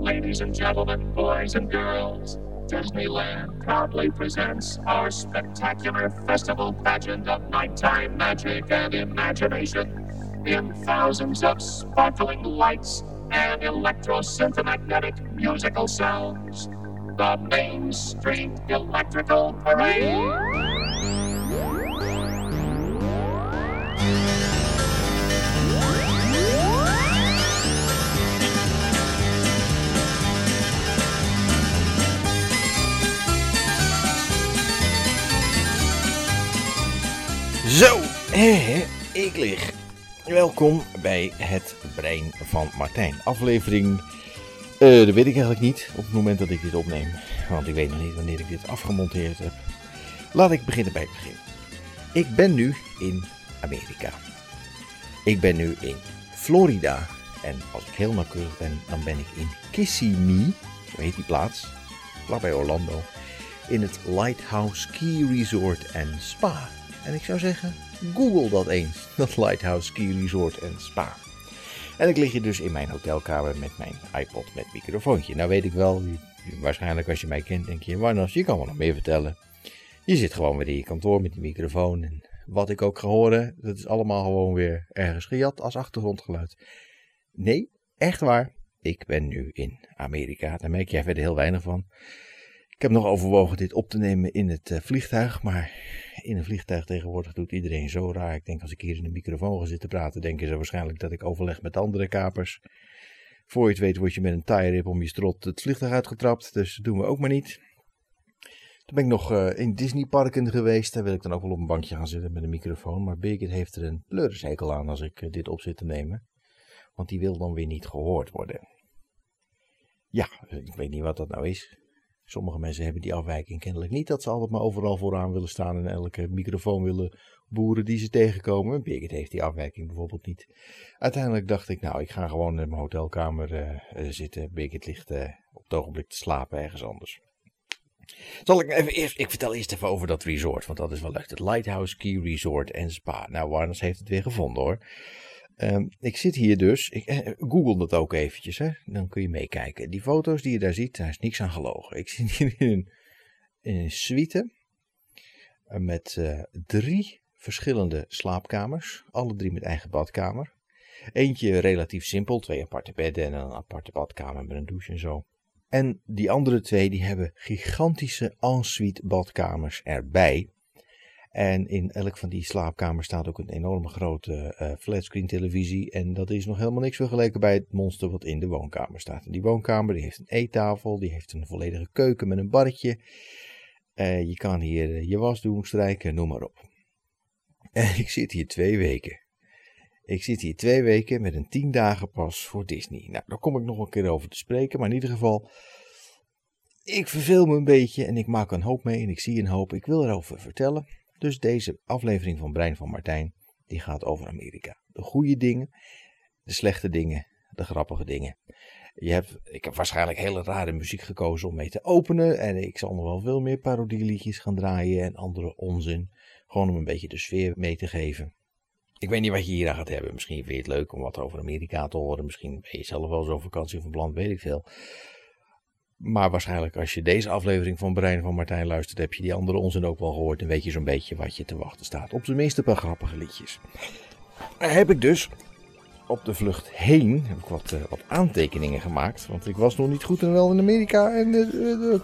Ladies and gentlemen, boys and girls, Disneyland proudly presents our spectacular festival pageant of nighttime magic and imagination in thousands of sparkling lights and electro-synthomagnetic musical sounds. The Main Electrical. Zo, ik lig. Welkom bij het brein van Martijn. Aflevering, eh, dat weet ik eigenlijk niet op het moment dat ik dit opneem. Want ik weet nog niet wanneer ik dit afgemonteerd heb. Laat ik beginnen bij het begin. Ik ben nu in Amerika. Ik ben nu in Florida. En als ik heel nauwkeurig ben, dan ben ik in Kissimmee. Zo heet die plaats. Vlakbij Orlando. In het Lighthouse Ski Resort en Spa. En ik zou zeggen, google dat eens. Dat Lighthouse Ski Resort en Spa. En ik lig hier dus in mijn hotelkamer met mijn iPod met microfoontje. Nou weet ik wel, waarschijnlijk als je mij kent denk je, Warnas, je kan me nog meer vertellen. Je zit gewoon weer in je kantoor met die microfoon. En wat ik ook ga horen, dat is allemaal gewoon weer ergens gejat als achtergrondgeluid. Nee, echt waar. Ik ben nu in Amerika. Daar merk jij verder heel weinig van. Ik heb nog overwogen dit op te nemen in het uh, vliegtuig, maar in een vliegtuig tegenwoordig doet iedereen zo raar. Ik denk als ik hier in de microfoon ga zitten praten, denken ze waarschijnlijk dat ik overleg met andere kapers. Voor je het weet word je met een tie-rip om je strot het vliegtuig uitgetrapt, dus dat doen we ook maar niet. Toen ben ik nog uh, in Disneyparken geweest, daar wil ik dan ook wel op een bankje gaan zitten met een microfoon. Maar Birgit heeft er een pleurishekel aan als ik uh, dit op zit te nemen, want die wil dan weer niet gehoord worden. Ja, ik weet niet wat dat nou is. Sommige mensen hebben die afwijking kennelijk niet, dat ze altijd maar overal vooraan willen staan en elke microfoon willen boeren die ze tegenkomen. Birgit heeft die afwijking bijvoorbeeld niet. Uiteindelijk dacht ik, nou, ik ga gewoon in mijn hotelkamer uh, zitten. Birgit ligt uh, op het ogenblik te slapen ergens anders. Zal ik even eerst, ik vertel eerst even over dat resort, want dat is wel leuk. Het Lighthouse Ski Resort en Spa. Nou, Warners heeft het weer gevonden hoor. Um, ik zit hier dus, ik, eh, google dat ook eventjes, hè? dan kun je meekijken. Die foto's die je daar ziet, daar is niks aan gelogen. Ik zit hier in een, suite met uh, drie verschillende slaapkamers, alle drie met eigen badkamer. Eentje relatief simpel, twee aparte bedden en een aparte badkamer met een douche en zo. En die andere twee die hebben gigantische ensuite badkamers erbij. En in elk van die slaapkamers staat ook een enorme grote uh, flatscreen televisie. En dat is nog helemaal niks vergeleken bij het monster wat in de woonkamer staat. Die woonkamer die heeft een eettafel, die heeft een volledige keuken met een barretje. Uh, je kan hier uh, je was doen, strijken, noem maar op. En ik zit hier twee weken. Ik zit hier twee weken met een tien dagen pas voor Disney. Nou, daar kom ik nog een keer over te spreken. Maar in ieder geval, ik verveel me een beetje en ik maak een hoop mee en ik zie een hoop. Ik wil erover vertellen. Dus deze aflevering van Brein van Martijn, die gaat over Amerika. De goede dingen, de slechte dingen, de grappige dingen. Je hebt, ik heb waarschijnlijk hele rare muziek gekozen om mee te openen. En ik zal nog wel veel meer parodieliedjes gaan draaien en andere onzin. Gewoon om een beetje de sfeer mee te geven. Ik weet niet wat je hier aan gaat hebben. Misschien vind je het leuk om wat over Amerika te horen. Misschien ben je zelf wel zo'n vakantie van plan, weet ik veel. Maar waarschijnlijk als je deze aflevering van Brein van Martijn luistert, heb je die andere onzin ook wel gehoord. En weet je zo'n beetje wat je te wachten staat. Op minst een paar grappige liedjes. Heb ik dus op de vlucht heen heb ik wat, uh, wat aantekeningen gemaakt. Want ik was nog niet goed en wel in Amerika. En uh,